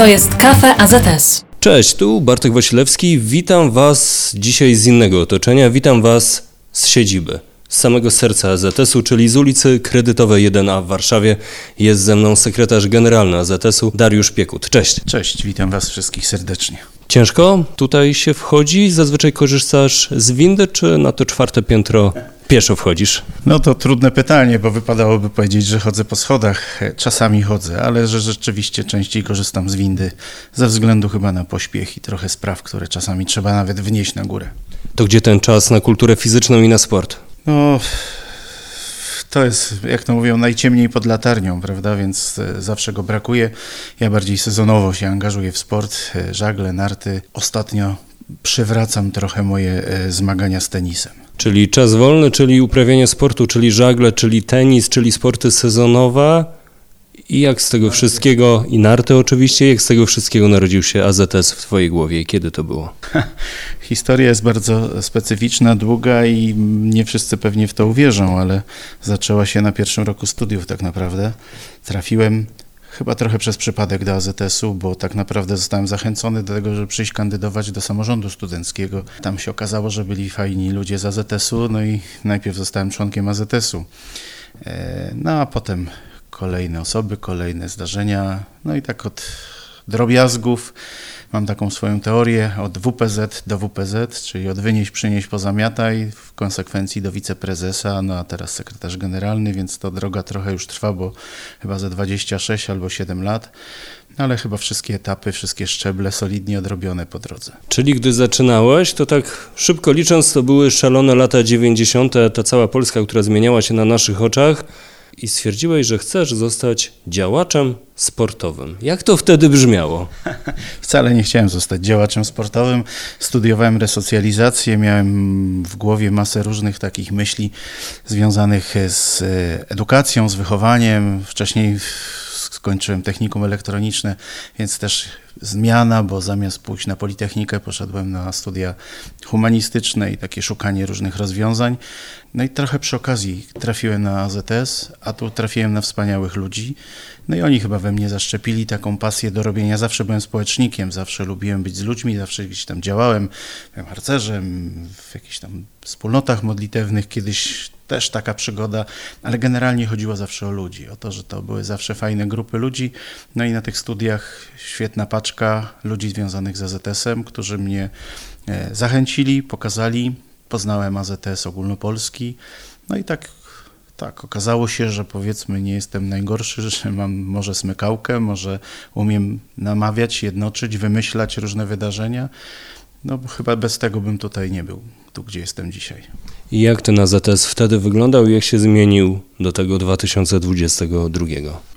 To jest Kafe AZS. Cześć, tu Bartek Wasilewski. Witam Was dzisiaj z innego otoczenia. Witam Was z siedziby, z samego serca AZS-u, czyli z ulicy Kredytowej 1A w Warszawie. Jest ze mną sekretarz generalny AZS-u Dariusz Piekut. Cześć. Cześć, witam Was wszystkich serdecznie. Ciężko tutaj się wchodzi? Zazwyczaj korzystasz z windy, czy na to czwarte piętro pieszo wchodzisz? No to trudne pytanie, bo wypadałoby powiedzieć, że chodzę po schodach. Czasami chodzę, ale że rzeczywiście częściej korzystam z windy ze względu chyba na pośpiech i trochę spraw, które czasami trzeba nawet wnieść na górę. To gdzie ten czas na kulturę fizyczną i na sport? No, to jest, jak to mówią, najciemniej pod latarnią, prawda? Więc e, zawsze go brakuje. Ja bardziej sezonowo się angażuję w sport, e, żagle, narty. Ostatnio przywracam trochę moje e, zmagania z tenisem. Czyli czas wolny, czyli uprawianie sportu, czyli żagle, czyli tenis, czyli sporty sezonowe. I jak z tego wszystkiego, i narty oczywiście, jak z tego wszystkiego narodził się AZS w Twojej głowie kiedy to było? Historia jest bardzo specyficzna, długa i nie wszyscy pewnie w to uwierzą, ale zaczęła się na pierwszym roku studiów tak naprawdę. Trafiłem chyba trochę przez przypadek do AZS-u, bo tak naprawdę zostałem zachęcony do tego, żeby przyjść kandydować do samorządu studenckiego. Tam się okazało, że byli fajni ludzie z AZS-u, no i najpierw zostałem członkiem AZS-u. E, no a potem kolejne osoby, kolejne zdarzenia, no i tak od drobiazgów mam taką swoją teorię od WPZ do WPZ, czyli od wynieść, przynieść, pozamiataj, w konsekwencji do wiceprezesa, no a teraz sekretarz generalny, więc to droga trochę już trwa, bo chyba ze 26 albo 7 lat, no ale chyba wszystkie etapy, wszystkie szczeble solidnie odrobione po drodze. Czyli gdy zaczynałeś, to tak szybko licząc, to były szalone lata 90., ta cała Polska, która zmieniała się na naszych oczach i stwierdziłeś, że chcesz zostać działaczem sportowym. Jak to wtedy brzmiało? Wcale nie chciałem zostać działaczem sportowym. Studiowałem resocjalizację, miałem w głowie masę różnych takich myśli związanych z edukacją, z wychowaniem. Wcześniej skończyłem technikum elektroniczne, więc też zmiana, bo zamiast pójść na Politechnikę, poszedłem na studia humanistyczne i takie szukanie różnych rozwiązań. No i trochę przy okazji trafiłem na AZS, a tu trafiłem na wspaniałych ludzi. No i oni chyba we mnie zaszczepili taką pasję do robienia. Zawsze byłem społecznikiem, zawsze lubiłem być z ludźmi, zawsze gdzieś tam działałem. Byłem harcerzem, w jakichś tam wspólnotach modlitewnych. Kiedyś też taka przygoda, ale generalnie chodziło zawsze o ludzi, o to, że to były zawsze fajne grupy ludzi. No i na tych studiach świetna paczka ludzi związanych z AZS-em, którzy mnie e, zachęcili, pokazali. Poznałem AZS ogólnopolski. No i tak tak, okazało się, że powiedzmy nie jestem najgorszy, że mam może smykałkę, może umiem namawiać, jednoczyć, wymyślać różne wydarzenia. No chyba bez tego bym tutaj nie był, tu gdzie jestem dzisiaj. Jak ten AZS wtedy wyglądał i jak się zmienił do tego 2022?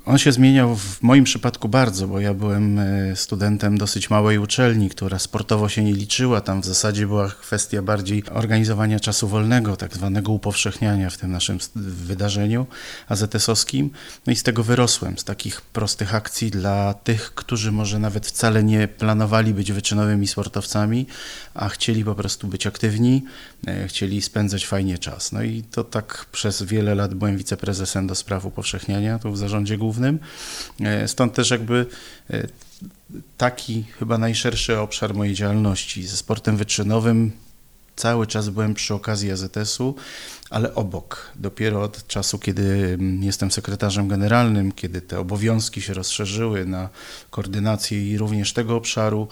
On się zmieniał w moim przypadku bardzo, bo ja byłem e, studentem dosyć małej uczelni, która sportowo się nie liczyła. Tam w zasadzie była kwestia bardziej organizowania czasu wolnego, tak zwanego upowszechniania w tym naszym wydarzeniu AZS-owskim. No i z tego wyrosłem, z takich prostych akcji dla tych, którzy może nawet wcale nie planowali być wyczynowymi sportowcami, a chcieli po prostu być aktywni, e, chcieli spędzać fajnie czas. No i to tak przez wiele lat byłem wiceprezesem do spraw upowszechniania, tu w zarządzie głównym. E, stąd też jakby e, taki chyba najszerszy obszar mojej działalności. Ze sportem wyczynowym cały czas byłem przy okazji AZS-u, ale obok. Dopiero od czasu, kiedy mm, jestem sekretarzem generalnym, kiedy te obowiązki się rozszerzyły na koordynację i również tego obszaru,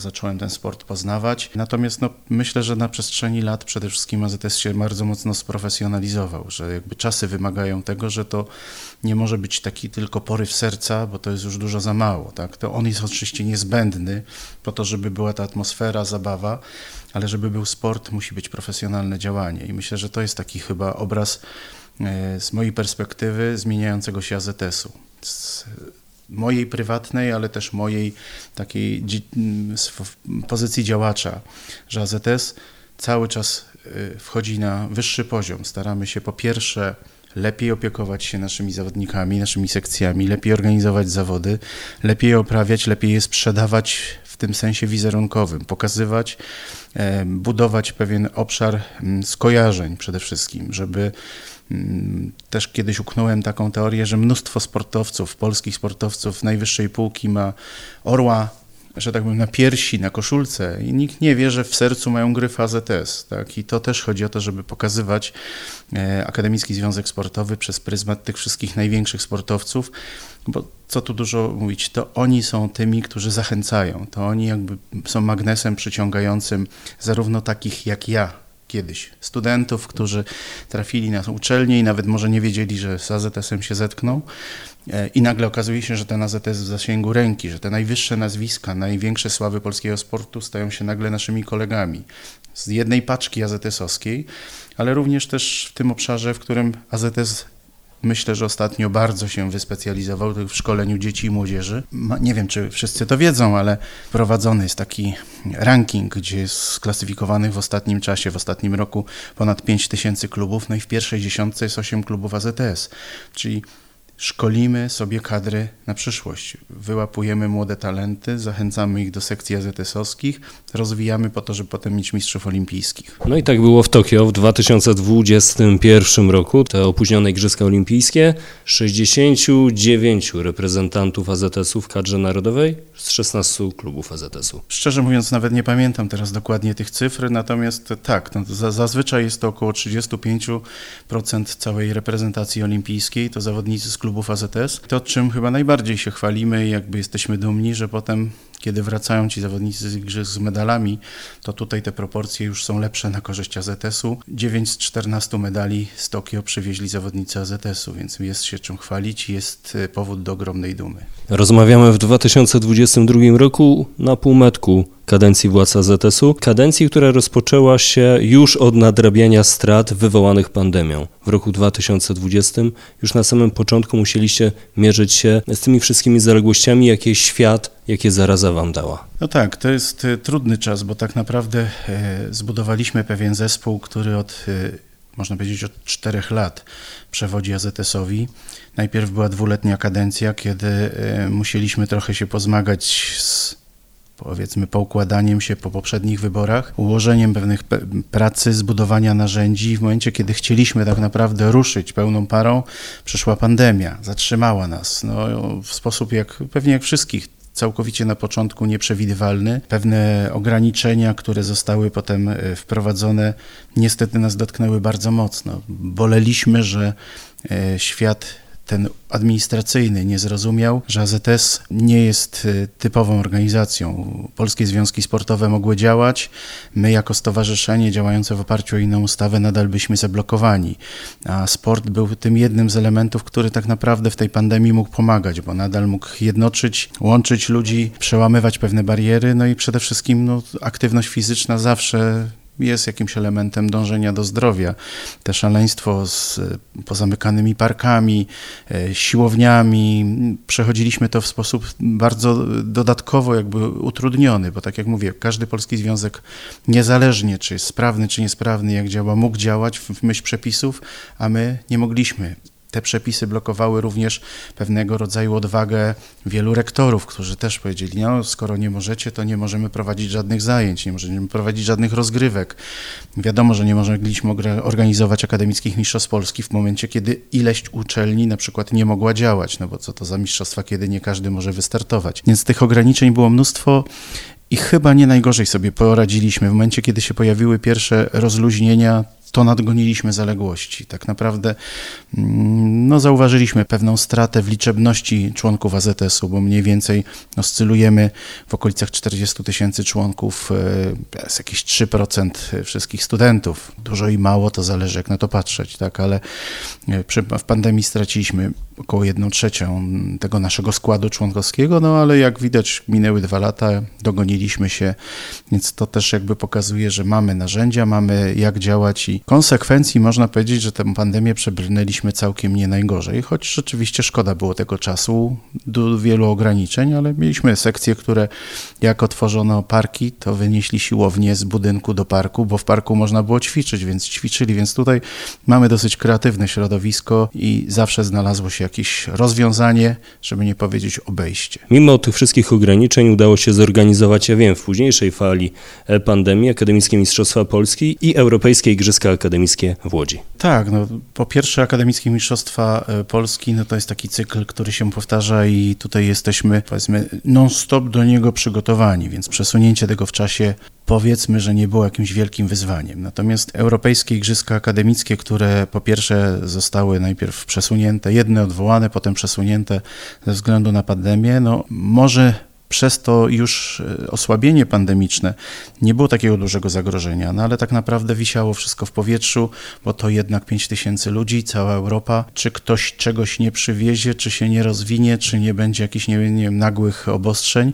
zacząłem ten sport poznawać. Natomiast no, myślę, że na przestrzeni lat przede wszystkim AZS się bardzo mocno sprofesjonalizował, że jakby czasy wymagają tego, że to nie może być taki tylko poryw serca, bo to jest już dużo za mało. Tak? To on jest oczywiście niezbędny po to, żeby była ta atmosfera, zabawa, ale żeby był sport, musi być profesjonalne działanie. I myślę, że to jest taki chyba obraz e, z mojej perspektywy zmieniającego się AZS-u. Z mojej prywatnej, ale też mojej takiej pozycji działacza, że AZS cały czas e, wchodzi na wyższy poziom. Staramy się po pierwsze lepiej opiekować się naszymi zawodnikami, naszymi sekcjami, lepiej organizować zawody, lepiej oprawiać, lepiej je sprzedawać w tym sensie wizerunkowym, pokazywać, e, budować pewien obszar skojarzeń przede wszystkim, żeby Mm, też kiedyś uknąłem taką teorię, że mnóstwo sportowców, polskich sportowców najwyższej półki ma orła że tak powiem, na piersi, na koszulce i nikt nie wie, że w sercu mają gryf AZS. Tak? I to też chodzi o to, żeby pokazywać e, Akademicki Związek Sportowy przez pryzmat tych wszystkich największych sportowców, bo co tu dużo mówić, to oni są tymi, którzy zachęcają, to oni jakby są magnesem przyciągającym zarówno takich jak ja, kiedyś studentów, którzy trafili na uczelnię i nawet może nie wiedzieli, że z AZS-em się zetkną, I nagle okazuje się, że ten AZS jest w zasięgu ręki, że te najwyższe nazwiska, największe sławy polskiego sportu stają się nagle naszymi kolegami z jednej paczki AZS-owskiej, ale również też w tym obszarze, w którym AZS myślę, że ostatnio bardzo się wyspecjalizował w szkoleniu dzieci i młodzieży. Nie wiem, czy wszyscy to wiedzą, ale prowadzony jest taki ranking, gdzie jest sklasyfikowanych w ostatnim czasie, w ostatnim roku ponad 5 tysięcy klubów, no i w pierwszej dziesiątce jest 8 klubów AZS, czyli szkolimy sobie kadry na przyszłość. Wyłapujemy młode talenty, zachęcamy ich do sekcji AZS-owskich, rozwijamy po to, żeby potem mieć mistrzów olimpijskich. No i tak było w Tokio w 2021 roku, te opóźnione Igrzyska Olimpijskie. 69 reprezentantów AZS-u w kadrze narodowej z 16 klubów AZS-u. Szczerze mówiąc, nawet nie pamiętam teraz dokładnie tych cyfr, natomiast tak, no, zazwyczaj jest to około 35% całej reprezentacji olimpijskiej, to zawodnicy z klubów AZS. To, czym chyba najbardziej się chwalimy i jakby jesteśmy dumni, że potem kiedy wracają ci zawodnicy z igrzysk z medalami, to tutaj te proporcje już są lepsze na korzyść AZS-u. 9 z 14 medali z Tokio przywieźli zawodnicy AZS-u, więc jest się czym chwalić i jest e, powód do ogromnej dumy. Rozmawiamy w 2022 roku na półmetku kadencji władz AZS-u, kadencji, która rozpoczęła się już od nadrabiania strat wywołanych pandemią. W roku 2020 już na samym początku musieliście mierzyć się z tymi wszystkimi zaległościami, jakie świat, jakie zaraza wam dała. No tak, to jest e, trudny czas, bo tak naprawdę e, zbudowaliśmy pewien zespół, który od e, można powiedzieć od czterech lat przewodzi AZS-owi. Najpierw była dwuletnia kadencja, kiedy musieliśmy trochę się pozmagać z powiedzmy poukładaniem się po poprzednich wyborach, ułożeniem pewnych pracy, zbudowania narzędzi. W momencie, kiedy chcieliśmy tak naprawdę ruszyć pełną parą, przyszła pandemia, zatrzymała nas. No, w sposób jak pewnie jak wszystkich całkowicie na początku nieprzewidywalny. Pewne ograniczenia, które zostały potem e, wprowadzone, niestety nas dotknęły bardzo mocno. Boleliśmy, że e, świat ten administracyjny nie zrozumiał, że AZS nie jest y, typową organizacją. Polskie związki sportowe mogły działać, my jako stowarzyszenie działające w oparciu o inną ustawę nadal byliśmy zablokowani, a sport był tym jednym z elementów, który tak naprawdę w tej pandemii mógł pomagać, bo nadal mógł jednoczyć, łączyć ludzi, przełamywać pewne bariery, no i przede wszystkim no, aktywność fizyczna zawsze jest jakimś elementem dążenia do zdrowia. Te szaleństwo z pozamykanymi parkami, e, siłowniami, przechodziliśmy to w sposób bardzo dodatkowo jakby utrudniony, bo tak jak mówię, każdy polski związek niezależnie czy jest sprawny, czy niesprawny, jak działa, mógł działać w myśl przepisów, a my nie mogliśmy te przepisy blokowały również pewnego rodzaju odwagę wielu rektorów, którzy też powiedzieli, no skoro nie możecie, to nie możemy prowadzić żadnych zajęć, nie możemy prowadzić żadnych rozgrywek. Wiadomo, że nie mogliśmy organizować akademickich mistrzostw Polski w momencie, kiedy ileś uczelni na przykład nie mogła działać, no bo co to za mistrzostwa, kiedy nie każdy może wystartować. Więc tych ograniczeń było mnóstwo i chyba nie najgorzej sobie poradziliśmy. W momencie, kiedy się pojawiły pierwsze rozluźnienia, to nadgoniliśmy zaległości. Tak naprawdę mm, no, zauważyliśmy pewną stratę w liczebności członków AZS-u, bo mniej więcej oscylujemy w okolicach 40 tysięcy członków, to e, jest jakieś 3% wszystkich studentów. Dużo i mało, to zależy jak na to patrzeć, tak, ale e, w pandemii straciliśmy około 1 trzecią tego naszego składu członkowskiego, no ale jak widać minęły dwa lata, dogoniliśmy się, więc to też jakby pokazuje, że mamy narzędzia, mamy jak działać i konsekwencji można powiedzieć, że tę pandemię przebrnęliśmy całkiem nie najgorzej, choć rzeczywiście szkoda było tego czasu, do wielu ograniczeń, ale mieliśmy sekcje, które jak otworzono parki, to wynieśli siłownię z budynku do parku, bo w parku można było ćwiczyć, więc ćwiczyli, więc tutaj mamy dosyć kreatywne środowisko i zawsze znalazło się jakieś rozwiązanie, żeby nie powiedzieć obejście. Mimo tych wszystkich ograniczeń udało się zorganizować, ja wiem, w późniejszej fali pandemii Akademickie Mistrzostwa Polski i Europejskie Igrzyska Akademickie w Łodzi. Tak, no po pierwsze Akademickie Mistrzostwa e, Polski, no to jest taki cykl, który się powtarza i tutaj jesteśmy powiedzmy non-stop do niego przygotowani, więc przesunięcie tego w czasie powiedzmy, że nie było jakimś wielkim wyzwaniem. Natomiast europejskie igrzyska akademickie, które po pierwsze zostały najpierw przesunięte, jedne odwołane, potem przesunięte ze względu na pandemię, no może przez to już e, osłabienie pandemiczne nie było takiego dużego zagrożenia, no ale tak naprawdę wisiało wszystko w powietrzu, bo to jednak 5 tysięcy ludzi, cała Europa. Czy ktoś czegoś nie przywiezie, czy się nie rozwinie, czy nie będzie jakichś nie, nie wiem, nagłych obostrzeń.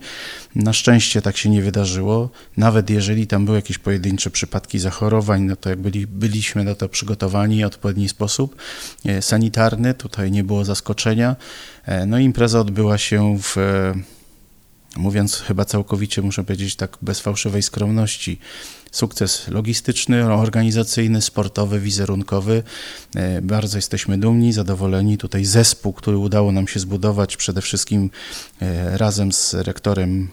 Na szczęście tak się nie wydarzyło. Nawet jeżeli tam były jakieś pojedyncze przypadki zachorowań, no to jak byli, byliśmy na to przygotowani w odpowiedni sposób e, sanitarny, tutaj nie było zaskoczenia. E, no i impreza odbyła się w mówiąc chyba całkowicie, muszę powiedzieć tak bez fałszywej skromności, sukces logistyczny, organizacyjny, sportowy, wizerunkowy. E, bardzo jesteśmy dumni, zadowoleni. Tutaj zespół, który udało nam się zbudować przede wszystkim e, razem z rektorem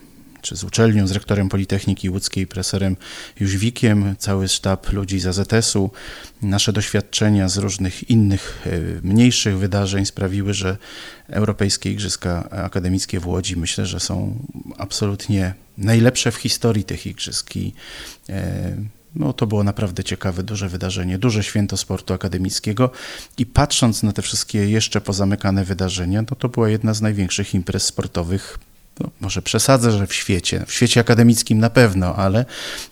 czy z uczelnią, z rektorem Politechniki Łódzkiej, profesorem Jóźwikiem, cały sztab ludzi z AZS-u. Nasze doświadczenia z różnych innych, e, mniejszych wydarzeń sprawiły, że Europejskie Igrzyska Akademickie w Łodzi myślę, że są absolutnie najlepsze w historii tych igrzysk i e, no, to było naprawdę ciekawe, duże wydarzenie, duże święto sportu akademickiego i patrząc na te wszystkie jeszcze pozamykane wydarzenia, no, to była jedna z największych imprez sportowych no, może przesadzę, że w świecie, w świecie akademickim na pewno, ale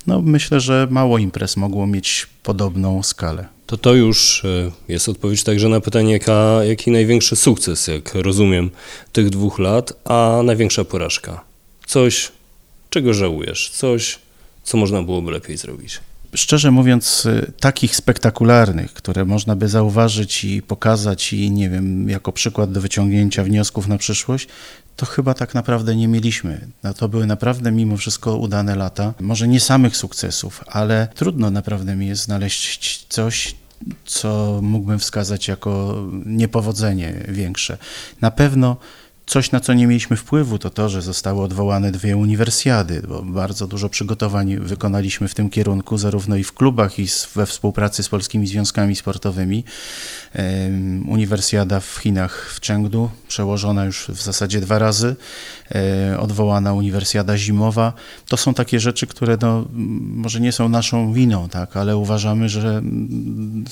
no, myślę, że mało imprez mogło mieć podobną skalę. To to już e, jest odpowiedź także na pytanie, jaka, jaki największy sukces, jak rozumiem, tych dwóch lat, a największa porażka. Coś, czego żałujesz, coś, co można byłoby lepiej zrobić. Szczerze mówiąc, y, takich spektakularnych, które można by zauważyć i pokazać, i nie wiem, jako przykład do wyciągnięcia wniosków na przyszłość, to chyba tak naprawdę nie mieliśmy. No to były naprawdę mimo wszystko udane lata. Może nie samych sukcesów, ale trudno naprawdę mi jest znaleźć coś, co mógłbym wskazać jako niepowodzenie większe. Na pewno Coś, na co nie mieliśmy wpływu, to to, że zostały odwołane dwie uniwersjady, bo bardzo dużo przygotowań wykonaliśmy w tym kierunku, zarówno i w klubach, i we współpracy z polskimi związkami sportowymi. Uniwersjada w Chinach w Chengdu, przełożona już w zasadzie dwa razy, e, odwołana uniwersjada zimowa. To są takie rzeczy, które no, może nie są naszą winą, tak, ale uważamy, że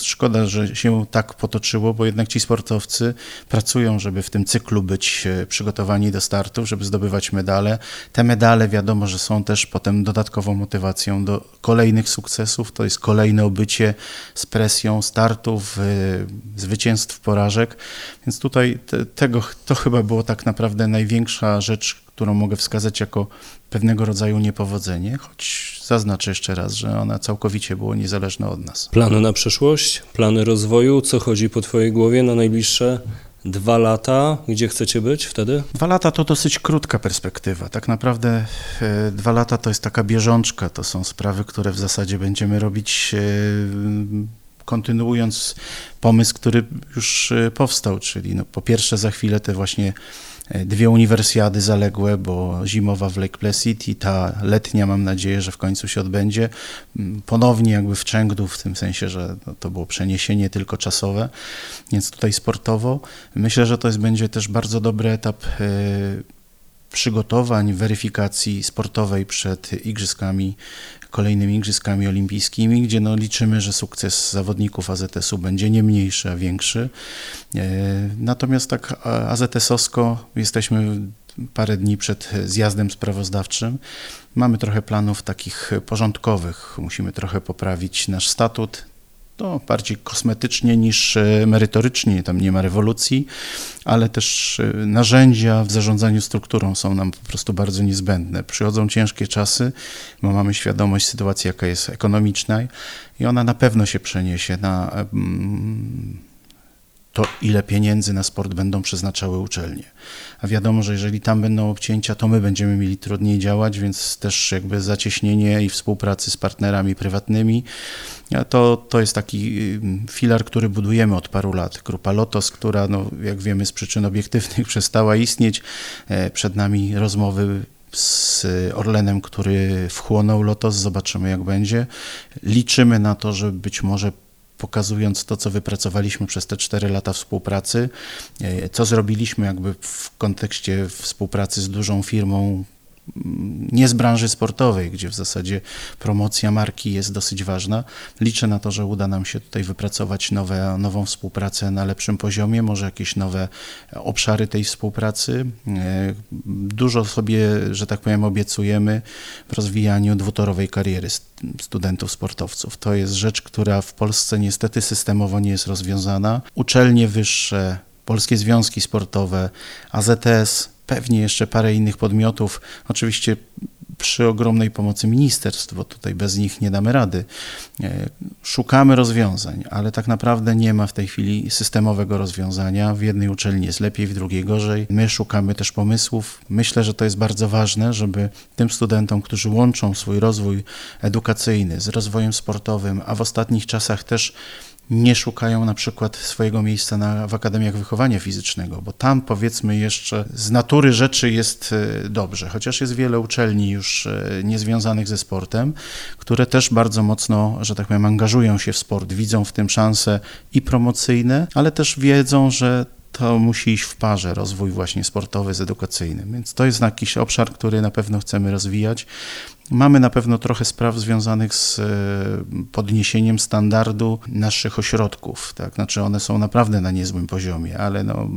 szkoda, że się tak potoczyło, bo jednak ci sportowcy pracują, żeby w tym cyklu być e, przygotowani do startów, żeby zdobywać medale. Te medale wiadomo, że są też potem dodatkową motywacją do kolejnych sukcesów. To jest kolejne obycie z presją startów, zwycięstw, porażek. Więc tutaj te, tego, to chyba było tak naprawdę największa rzecz, którą mogę wskazać jako pewnego rodzaju niepowodzenie, choć zaznaczę jeszcze raz, że ona całkowicie było niezależna od nas. Plany na przyszłość, plany rozwoju, co chodzi po Twojej głowie na najbliższe dwa lata, gdzie chcecie być wtedy? Dwa lata to dosyć krótka perspektywa. Tak naprawdę e, dwa lata to jest taka bieżączka, to są sprawy, które w zasadzie będziemy robić e, kontynuując pomysł, który już e, powstał, czyli no, po pierwsze za chwilę te właśnie dwie uniwersjady zaległe, bo zimowa w Lake Placid i ta letnia mam nadzieję, że w końcu się odbędzie. Mm, ponownie jakby w Chengdu, w tym sensie, że no, to było przeniesienie tylko czasowe, więc tutaj sportowo. Myślę, że to jest, będzie też bardzo dobry etap e, przygotowań, weryfikacji sportowej przed igrzyskami kolejnymi Igrzyskami Olimpijskimi, gdzie no liczymy, że sukces zawodników AZS-u będzie nie mniejszy, a większy. E, natomiast tak AZS-owsko jesteśmy parę dni przed zjazdem sprawozdawczym. Mamy trochę planów takich porządkowych. Musimy trochę poprawić nasz statut, no, bardziej kosmetycznie niż e, merytorycznie, tam nie ma rewolucji, ale też e, narzędzia w zarządzaniu strukturą są nam po prostu bardzo niezbędne. Przychodzą ciężkie czasy, bo mamy świadomość sytuacji, jaka jest ekonomiczna i ona na pewno się przeniesie na to, ile pieniędzy na sport będą przeznaczały uczelnie. A wiadomo, że jeżeli tam będą obcięcia, to my będziemy mieli trudniej działać, więc też jakby zacieśnienie i współpracy z partnerami prywatnymi, to, to jest taki y, filar, który budujemy od paru lat. Grupa Lotos, która, no, jak wiemy, z przyczyn obiektywnych przestała istnieć. E, przed nami rozmowy z Orlenem, który wchłonął Lotos. Zobaczymy, jak będzie. Liczymy na to, że być może pokazując to, co wypracowaliśmy przez te cztery lata współpracy, e, co zrobiliśmy jakby w kontekście współpracy z dużą firmą nie z branży sportowej, gdzie w zasadzie promocja marki jest dosyć ważna. Liczę na to, że uda nam się tutaj wypracować nowe, nową współpracę na lepszym poziomie, może jakieś nowe obszary tej współpracy. E, dużo sobie, że tak powiem, obiecujemy w rozwijaniu dwutorowej kariery studentów sportowców. To jest rzecz, która w Polsce niestety systemowo nie jest rozwiązana. Uczelnie wyższe, polskie związki sportowe, AZS, pewnie jeszcze parę innych podmiotów, oczywiście przy ogromnej pomocy ministerstw, bo tutaj bez nich nie damy rady. E, szukamy rozwiązań, ale tak naprawdę nie ma w tej chwili systemowego rozwiązania. W jednej uczelni jest lepiej, w drugiej gorzej. My szukamy też pomysłów. Myślę, że to jest bardzo ważne, żeby tym studentom, którzy łączą swój rozwój edukacyjny z rozwojem sportowym, a w ostatnich czasach też nie szukają na przykład swojego miejsca na, w Akademiach Wychowania Fizycznego, bo tam powiedzmy jeszcze z natury rzeczy jest e, dobrze, chociaż jest wiele uczelni już e, niezwiązanych ze sportem, które też bardzo mocno, że tak powiem, angażują się w sport, widzą w tym szanse i promocyjne, ale też wiedzą, że to musi iść w parze rozwój właśnie sportowy z edukacyjnym. Więc to jest jakiś obszar, który na pewno chcemy rozwijać. Mamy na pewno trochę spraw związanych z e, podniesieniem standardu naszych ośrodków. Tak? Znaczy one są naprawdę na niezłym poziomie, ale no,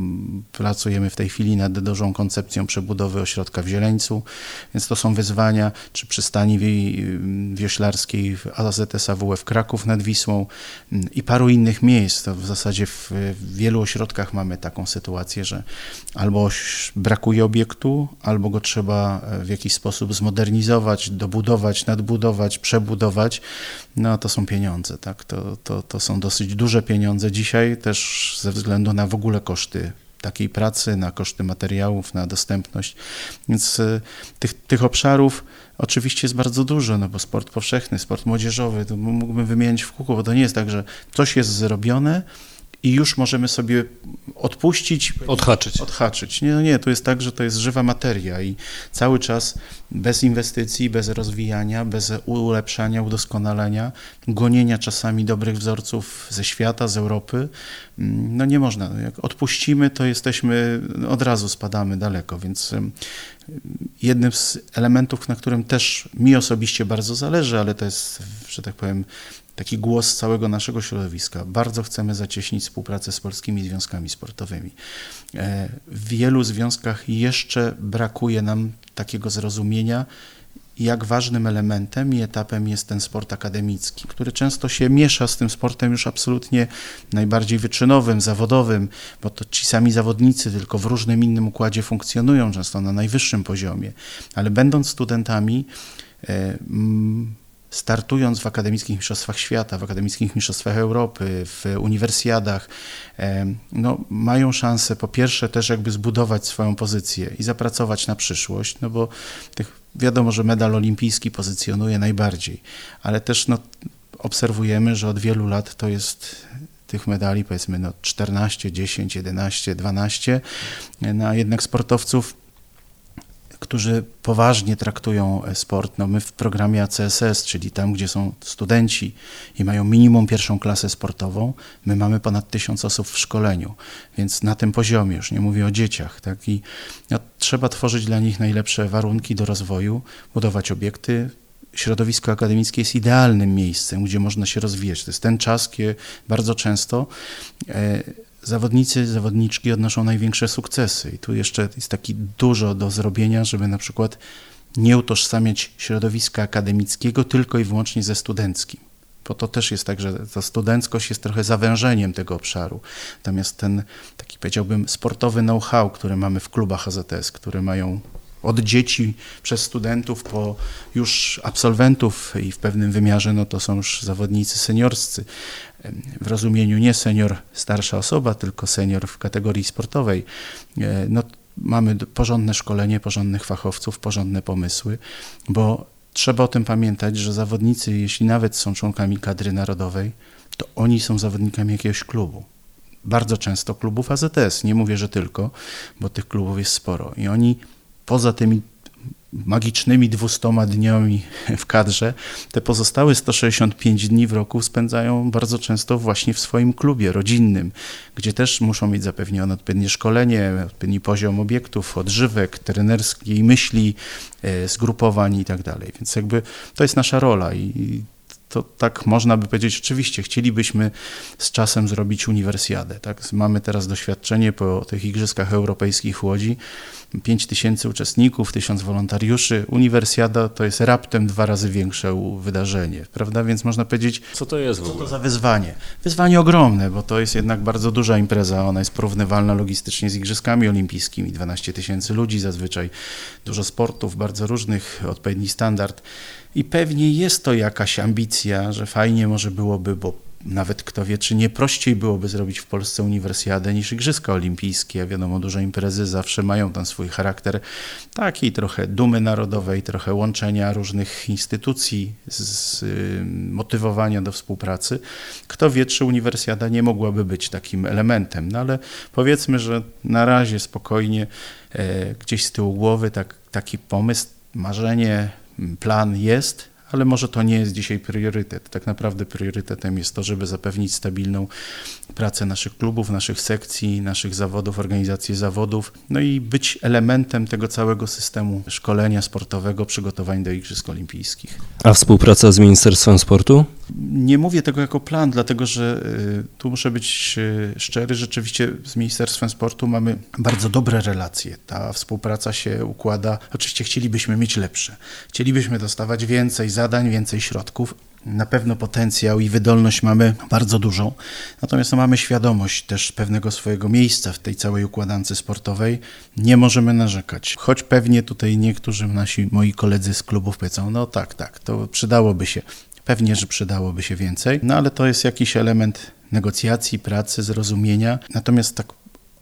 pracujemy w tej chwili nad dużą koncepcją przebudowy ośrodka w Zieleńcu, więc to są wyzwania, czy przystani wioślarskiej w AZS AWF Kraków nad Wisłą i paru innych miejsc. To w zasadzie w, w wielu ośrodkach mamy taką sytuację, że albo brakuje obiektu, albo go trzeba e, w jakiś sposób zmodernizować, dobudować, nadbudować, przebudować, no to są pieniądze, tak? To, to, to są dosyć duże pieniądze dzisiaj, też ze względu na w ogóle koszty takiej pracy, na koszty materiałów, na dostępność. Więc y, tych, tych obszarów oczywiście jest bardzo dużo, no bo sport powszechny, sport młodzieżowy, to mógłbym wymienić w kółko, bo to nie jest tak, że coś jest zrobione, i już możemy sobie odpuścić. Odhaczyć. Odhaczyć. Nie, no nie, to jest tak, że to jest żywa materia i cały czas bez inwestycji, bez rozwijania, bez ulepszania, udoskonalenia, gonienia czasami dobrych wzorców ze świata, z Europy, mm, no nie można. Jak odpuścimy, to jesteśmy, od razu spadamy daleko, więc jednym z elementów, na którym też mi osobiście bardzo zależy, ale to jest, że tak powiem, taki głos całego naszego środowiska. Bardzo chcemy zacieśnić współpracę z polskimi związkami sportowymi. E, w wielu związkach jeszcze brakuje nam takiego zrozumienia, jak ważnym elementem i etapem jest ten sport akademicki, który często się miesza z tym sportem już absolutnie najbardziej wyczynowym, zawodowym, bo to ci sami zawodnicy tylko w różnym innym układzie funkcjonują, często na najwyższym poziomie, ale będąc studentami, e, startując w akademickich mistrzostwach świata, w akademickich mistrzostwach Europy, w uniwersjadach, no, mają szansę po pierwsze też jakby zbudować swoją pozycję i zapracować na przyszłość, no bo tych, wiadomo, że medal olimpijski pozycjonuje najbardziej, ale też no, obserwujemy, że od wielu lat to jest tych medali, powiedzmy no 14, 10, 11, 12, no, a jednak sportowców którzy poważnie traktują e, sport. No my w programie ACSS, czyli tam, gdzie są studenci i mają minimum pierwszą klasę sportową, my mamy ponad tysiąc osób w szkoleniu, więc na tym poziomie, już nie mówię o dzieciach, tak? I no, trzeba tworzyć dla nich najlepsze warunki do rozwoju, budować obiekty, środowisko akademickie jest idealnym miejscem, gdzie można się rozwijać. To jest ten czas, kiedy bardzo często e, zawodnicy, zawodniczki odnoszą największe sukcesy. I tu jeszcze jest taki dużo do zrobienia, żeby na przykład nie utożsamiać środowiska akademickiego tylko i wyłącznie ze studenckim. Bo to też jest tak, że ta studenckość jest trochę zawężeniem tego obszaru. Natomiast ten taki powiedziałbym sportowy know-how, który mamy w klubach AZS, które mają od dzieci przez studentów po już absolwentów i w pewnym wymiarze no to są już zawodnicy seniorscy. W rozumieniu nie senior starsza osoba, tylko senior w kategorii sportowej. No, mamy porządne szkolenie, porządnych fachowców, porządne pomysły, bo trzeba o tym pamiętać, że zawodnicy, jeśli nawet są członkami kadry narodowej, to oni są zawodnikami jakiegoś klubu bardzo często klubów AZS. Nie mówię, że tylko, bo tych klubów jest sporo. I oni poza tymi magicznymi 200 dniami w kadrze, te pozostałe 165 dni w roku spędzają bardzo często właśnie w swoim klubie rodzinnym, gdzie też muszą mieć zapewnione odpowiednie szkolenie, odpowiedni poziom obiektów, odżywek, trenerskiej myśli, e, zgrupowań i tak dalej. Więc jakby to jest nasza rola i to tak można by powiedzieć, oczywiście chcielibyśmy z czasem zrobić uniwersjadę. Tak? Mamy teraz doświadczenie po tych Igrzyskach Europejskich w Łodzi, 5 tysięcy uczestników, 1000 wolontariuszy. Uniwersjada to jest raptem dwa razy większe wydarzenie, prawda? Więc można powiedzieć, co to jest w ogóle? Co to za wyzwanie? Wyzwanie ogromne, bo to jest jednak bardzo duża impreza, ona jest porównywalna logistycznie z Igrzyskami Olimpijskimi, 12 tysięcy ludzi zazwyczaj, dużo sportów, bardzo różnych, odpowiedni standard. I pewnie jest to jakaś ambicja, że fajnie może byłoby, bo nawet kto wie, czy nie prościej byłoby zrobić w Polsce uniwersjadę niż Igrzyska Olimpijskie. Wiadomo, duże imprezy zawsze mają tam swój charakter takiej trochę dumy narodowej, trochę łączenia różnych instytucji, z, motywowania do współpracy. Kto wie, czy uniwersjada nie mogłaby być takim elementem, no ale powiedzmy, że na razie spokojnie e, gdzieś z tyłu głowy tak, taki pomysł, marzenie, plan jest, ale może to nie jest dzisiaj priorytet. Tak naprawdę priorytetem jest to, żeby zapewnić stabilną pracę naszych klubów, naszych sekcji, naszych zawodów, organizacji zawodów, no i być elementem tego całego systemu szkolenia sportowego, przygotowań do Igrzysk Olimpijskich. A współpraca z Ministerstwem Sportu? Nie mówię tego jako plan, dlatego że y, tu muszę być y, szczery, rzeczywiście z Ministerstwem Sportu mamy bardzo dobre relacje. Ta współpraca się układa. Oczywiście chcielibyśmy mieć lepsze. Chcielibyśmy dostawać więcej zadań, więcej środków. Na pewno potencjał i wydolność mamy bardzo dużą, natomiast mamy świadomość też pewnego swojego miejsca w tej całej układance sportowej. Nie możemy narzekać, choć pewnie tutaj niektórzy nasi moi koledzy z klubów powiedzą, no tak, tak, to przydałoby się. Pewnie, że przydałoby się więcej, no ale to jest jakiś element negocjacji, pracy, zrozumienia. Natomiast tak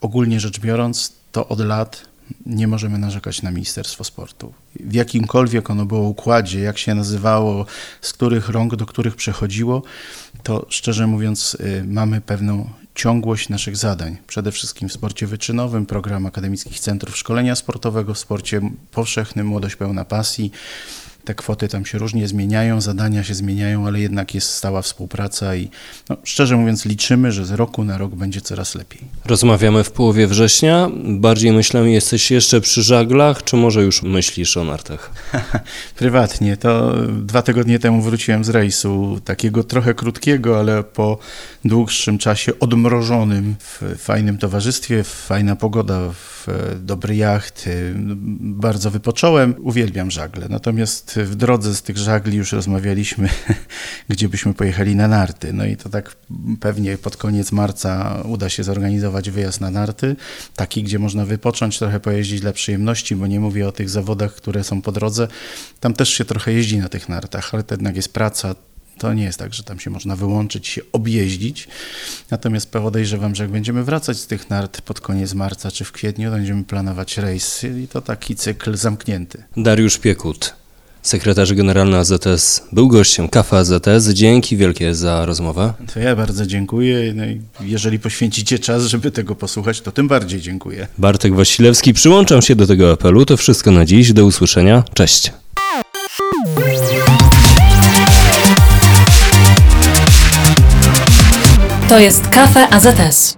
ogólnie rzecz biorąc, to od lat nie możemy narzekać na Ministerstwo Sportu. W jakimkolwiek ono było układzie, jak się nazywało, z których rąk do których przechodziło, to szczerze mówiąc y, mamy pewną ciągłość naszych zadań. Przede wszystkim w sporcie wyczynowym, program akademickich centrów szkolenia sportowego, w sporcie powszechnym, młodość pełna pasji, te kwoty tam się różnie zmieniają, zadania się zmieniają, ale jednak jest stała współpraca i no, szczerze mówiąc liczymy, że z roku na rok będzie coraz lepiej. Rozmawiamy w połowie września. Bardziej myślę, jesteś jeszcze przy żaglach, czy może już myślisz o nartach? Prywatnie. To dwa tygodnie temu wróciłem z rejsu, takiego trochę krótkiego, ale po dłuższym czasie odmrożonym w fajnym towarzystwie, fajna pogoda, w dobry jacht. Bardzo wypocząłem. Uwielbiam żagle. Natomiast w drodze z tych żagli już rozmawialiśmy, gdzie byśmy pojechali na narty. No i to tak pewnie pod koniec marca uda się zorganizować wyjazd na narty, taki, gdzie można wypocząć, trochę pojeździć dla przyjemności, bo nie mówię o tych zawodach, które są po drodze. Tam też się trochę jeździ na tych nartach, ale to jednak jest praca, to nie jest tak, że tam się można wyłączyć, się objeździć. Natomiast podejrzewam, że jak będziemy wracać z tych nart pod koniec marca czy w kwietniu, to będziemy planować rejs i to taki cykl zamknięty. Dariusz Piekut sekretarz generalny AZS, był gościem Kafa AZS. Dzięki wielkie za rozmowę. To ja bardzo dziękuję. No jeżeli poświęcicie czas, żeby tego posłuchać, to tym bardziej dziękuję. Bartek Wasilewski, przyłączam się do tego apelu. To wszystko na dziś. Do usłyszenia. Cześć. To jest Kafe AZS.